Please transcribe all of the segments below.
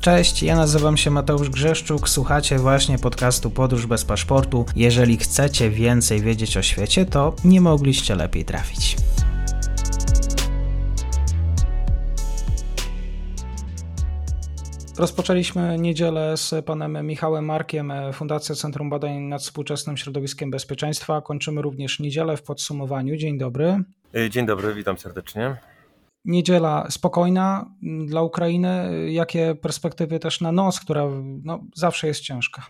Cześć, ja nazywam się Mateusz Grzeszczuk, słuchacie właśnie podcastu Podróż bez paszportu. Jeżeli chcecie więcej wiedzieć o świecie, to nie mogliście lepiej trafić. Rozpoczęliśmy niedzielę z panem Michałem Markiem, Fundacja Centrum Badań nad Współczesnym Środowiskiem Bezpieczeństwa. Kończymy również niedzielę w podsumowaniu. Dzień dobry. Dzień dobry, witam serdecznie. Niedziela spokojna dla Ukrainy. Jakie perspektywy też na noc, która no, zawsze jest ciężka?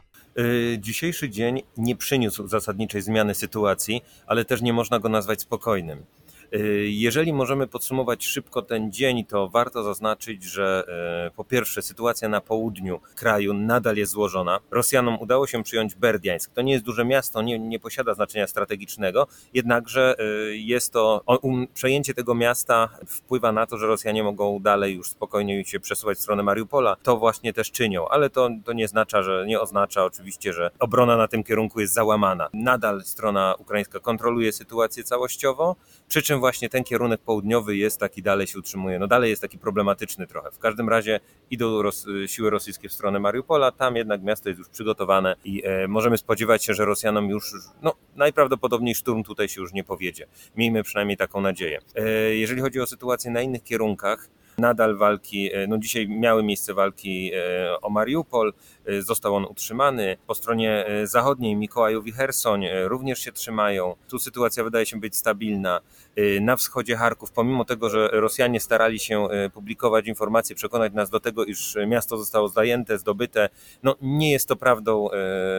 Dzisiejszy dzień nie przyniósł zasadniczej zmiany sytuacji, ale też nie można go nazwać spokojnym. Y, jeżeli możemy podsumować szybko ten dzień, to warto zaznaczyć, że y, po pierwsze sytuacja na południu kraju nadal jest złożona. Rosjanom udało się przyjąć Berdiańsk. To nie jest duże miasto, nie, nie posiada znaczenia strategicznego, jednakże y, jest to um, przejęcie tego miasta wpływa na to, że Rosjanie mogą dalej już spokojnie się przesuwać w stronę Mariupola. To właśnie też czynią, ale to, to nie oznacza, że nie oznacza oczywiście, że obrona na tym kierunku jest załamana. Nadal strona ukraińska kontroluje sytuację całościowo, przy czym właśnie ten kierunek południowy jest taki, dalej się utrzymuje, no dalej jest taki problematyczny trochę. W każdym razie idą ros siły rosyjskie w stronę Mariupola, tam jednak miasto jest już przygotowane i e, możemy spodziewać się, że Rosjanom już, no najprawdopodobniej szturm tutaj się już nie powiedzie. Miejmy przynajmniej taką nadzieję. E, jeżeli chodzi o sytuację na innych kierunkach, nadal walki, e, no dzisiaj miały miejsce walki e, o Mariupol, został on utrzymany. Po stronie zachodniej Mikołajów i Hersoń również się trzymają. Tu sytuacja wydaje się być stabilna. Na wschodzie Charków, pomimo tego, że Rosjanie starali się publikować informacje, przekonać nas do tego, iż miasto zostało zajęte, zdobyte, no nie jest to prawdą.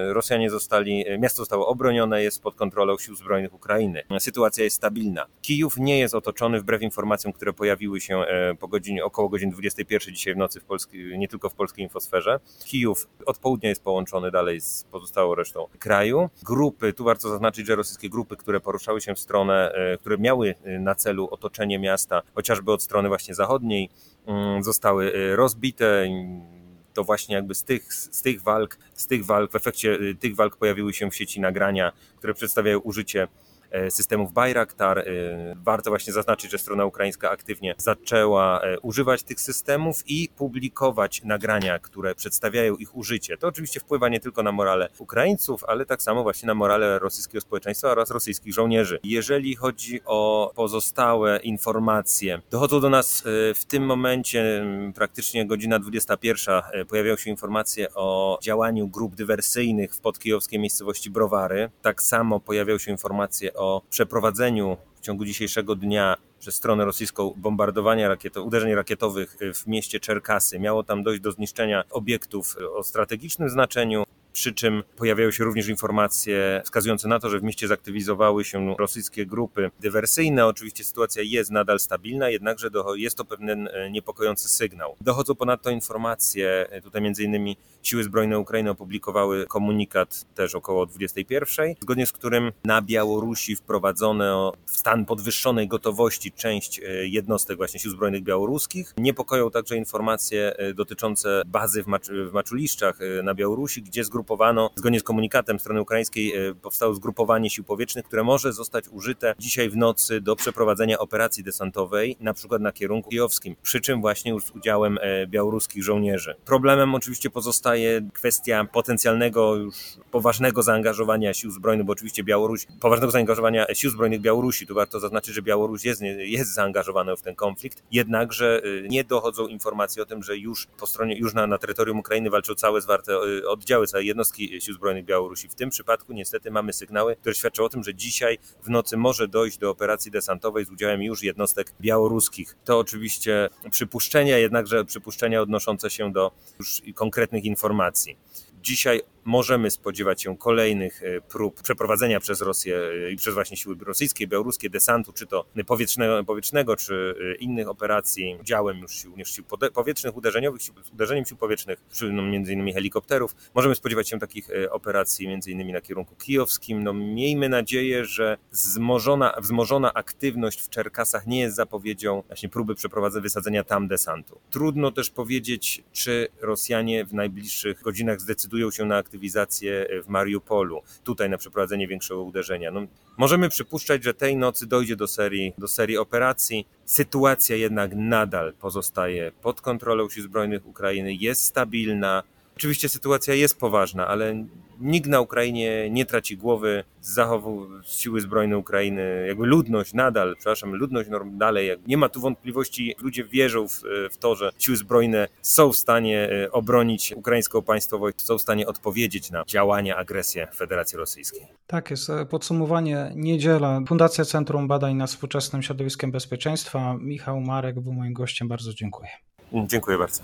Rosjanie zostali, miasto zostało obronione, jest pod kontrolą sił zbrojnych Ukrainy. Sytuacja jest stabilna. Kijów nie jest otoczony wbrew informacjom, które pojawiły się po godzinie około godzin 21 dzisiaj w nocy w Polski, nie tylko w polskiej infosferze. Kijów od południa jest połączony dalej z pozostałą resztą kraju. Grupy, tu warto zaznaczyć, że rosyjskie grupy, które poruszały się w stronę, e, które miały e, na celu otoczenie miasta, chociażby od strony właśnie zachodniej, mm, zostały e, rozbite to właśnie jakby z tych, z tych walk, z tych walk, w efekcie tych walk pojawiły się w sieci nagrania, które przedstawiają użycie systemów Bayraktar. E, warto właśnie zaznaczyć, że strona ukraińska aktywnie zaczęła e, używać tych systemów i publikować nagrania, które przedstawiają ich użycie. To oczywiście wpływa nie tylko na morale Ukraińców, ale tak samo właśnie na morale rosyjskiego społeczeństwa oraz rosyjskich żołnierzy. Jeżeli chodzi o pozostałe informacje, dochodzą do nas w tym momencie praktycznie godzina 21 pojawiają się informacje o działaniu grup dywersyjnych w podkijowskiej miejscowości Browary. Tak samo pojawiają się informacje o przeprowadzeniu w ciągu dzisiejszego dnia przez stronę rosyjską bombardowania rakietowych, uderzeń rakietowych w mieście Czerkasy. Miało tam dojść do zniszczenia obiektów o strategicznym znaczeniu przy czym pojawiają się również informacje wskazujące na to, że w mieście zaktywizowały się rosyjskie grupy dywersyjne. Oczywiście sytuacja jest nadal stabilna, jednakże jest to pewien e, niepokojący sygnał. Dochodzą ponadto informacje, e, tutaj innymi Siły Zbrojne Ukrainy opublikowały komunikat też około 21, zgodnie z którym na Białorusi wprowadzono w stan podwyższonej gotowości część e, jednostek właśnie Sił Zbrojnych Białoruskich. Niepokoją także informacje dotyczące bazy w, Macz w Maczuliszczach na Białorusi, gdzie zgrupowano zgrupowano, zgodnie z komunikatem strony ukraińskiej, e, powstało zgrupowanie sił powietrznych, które może zostać użyte dzisiaj w nocy do przeprowadzenia operacji desantowej, na przykład na kierunku kijowskim, przy czym właśnie już z udziałem e, białoruskich żołnierzy. Problemem oczywiście pozostaje kwestia potencjalnego już poważnego zaangażowania sił zbrojnych, bo oczywiście Białoruś, poważnego zaangażowania sił zbrojnych Białorusi, tu warto zaznaczyć, że Białoruś jest, jest zaangażowana w ten konflikt, jednakże e, nie dochodzą informacje o tym, że już po stronie, już na, na terytorium Ukrainy walczą całe zwarte oddziały, całe jednostki Sił Zbrojnych Białorusi. W tym przypadku niestety mamy sygnały, które świadczą o tym, że dzisiaj w nocy może dojść do operacji desantowej z udziałem już jednostek białoruskich. To oczywiście przypuszczenia, jednakże przypuszczenia odnoszące się do już konkretnych informacji. Dzisiaj możemy spodziewać się kolejnych e, prób przeprowadzenia przez Rosję e, i przez właśnie siły rosyjskie, białoruskie desantu, czy to powietrznego, powietrznego czy e, innych operacji, działem już sił, niż sił powietrznych, uderzeniowych, sił, uderzeniem sił powietrznych, czy no, między innymi helikopterów. Możemy spodziewać się takich operacji między innymi na kierunku kijowskim. No, miejmy nadzieję, że wzmożona, wzmożona aktywność w Czerkasach nie jest zapowiedzią właśnie próby przeprowadzenia wysadzenia tam desantu. Trudno też powiedzieć, czy Rosjanie w najbliższych godzinach zdecydują się na aktywność aktywizację w Mariupolu, tutaj na przeprowadzenie większego uderzenia. No, możemy przypuszczać, że tej nocy dojdzie do serii, do serii operacji. Sytuacja jednak nadal pozostaje pod kontrolą Sił Zbrojnych Ukrainy, jest stabilna. Oczywiście sytuacja jest poważna, ale nikt na Ukrainie nie traci głowy, zachowują siły zbrojne Ukrainy, jakby ludność nadal, przepraszam, ludność dalej, nie ma tu wątpliwości, ludzie wierzą w, w to, że siły zbrojne są w stanie e, obronić ukraińską państwowość, są w stanie odpowiedzieć na działania, agresję Federacji Rosyjskiej. Tak jest. E, podsumowanie niedziela. Fundacja Centrum Badań nad Współczesnym Środowiskiem Bezpieczeństwa. Michał Marek był moim gościem. Bardzo dziękuję. Dziękuję bardzo.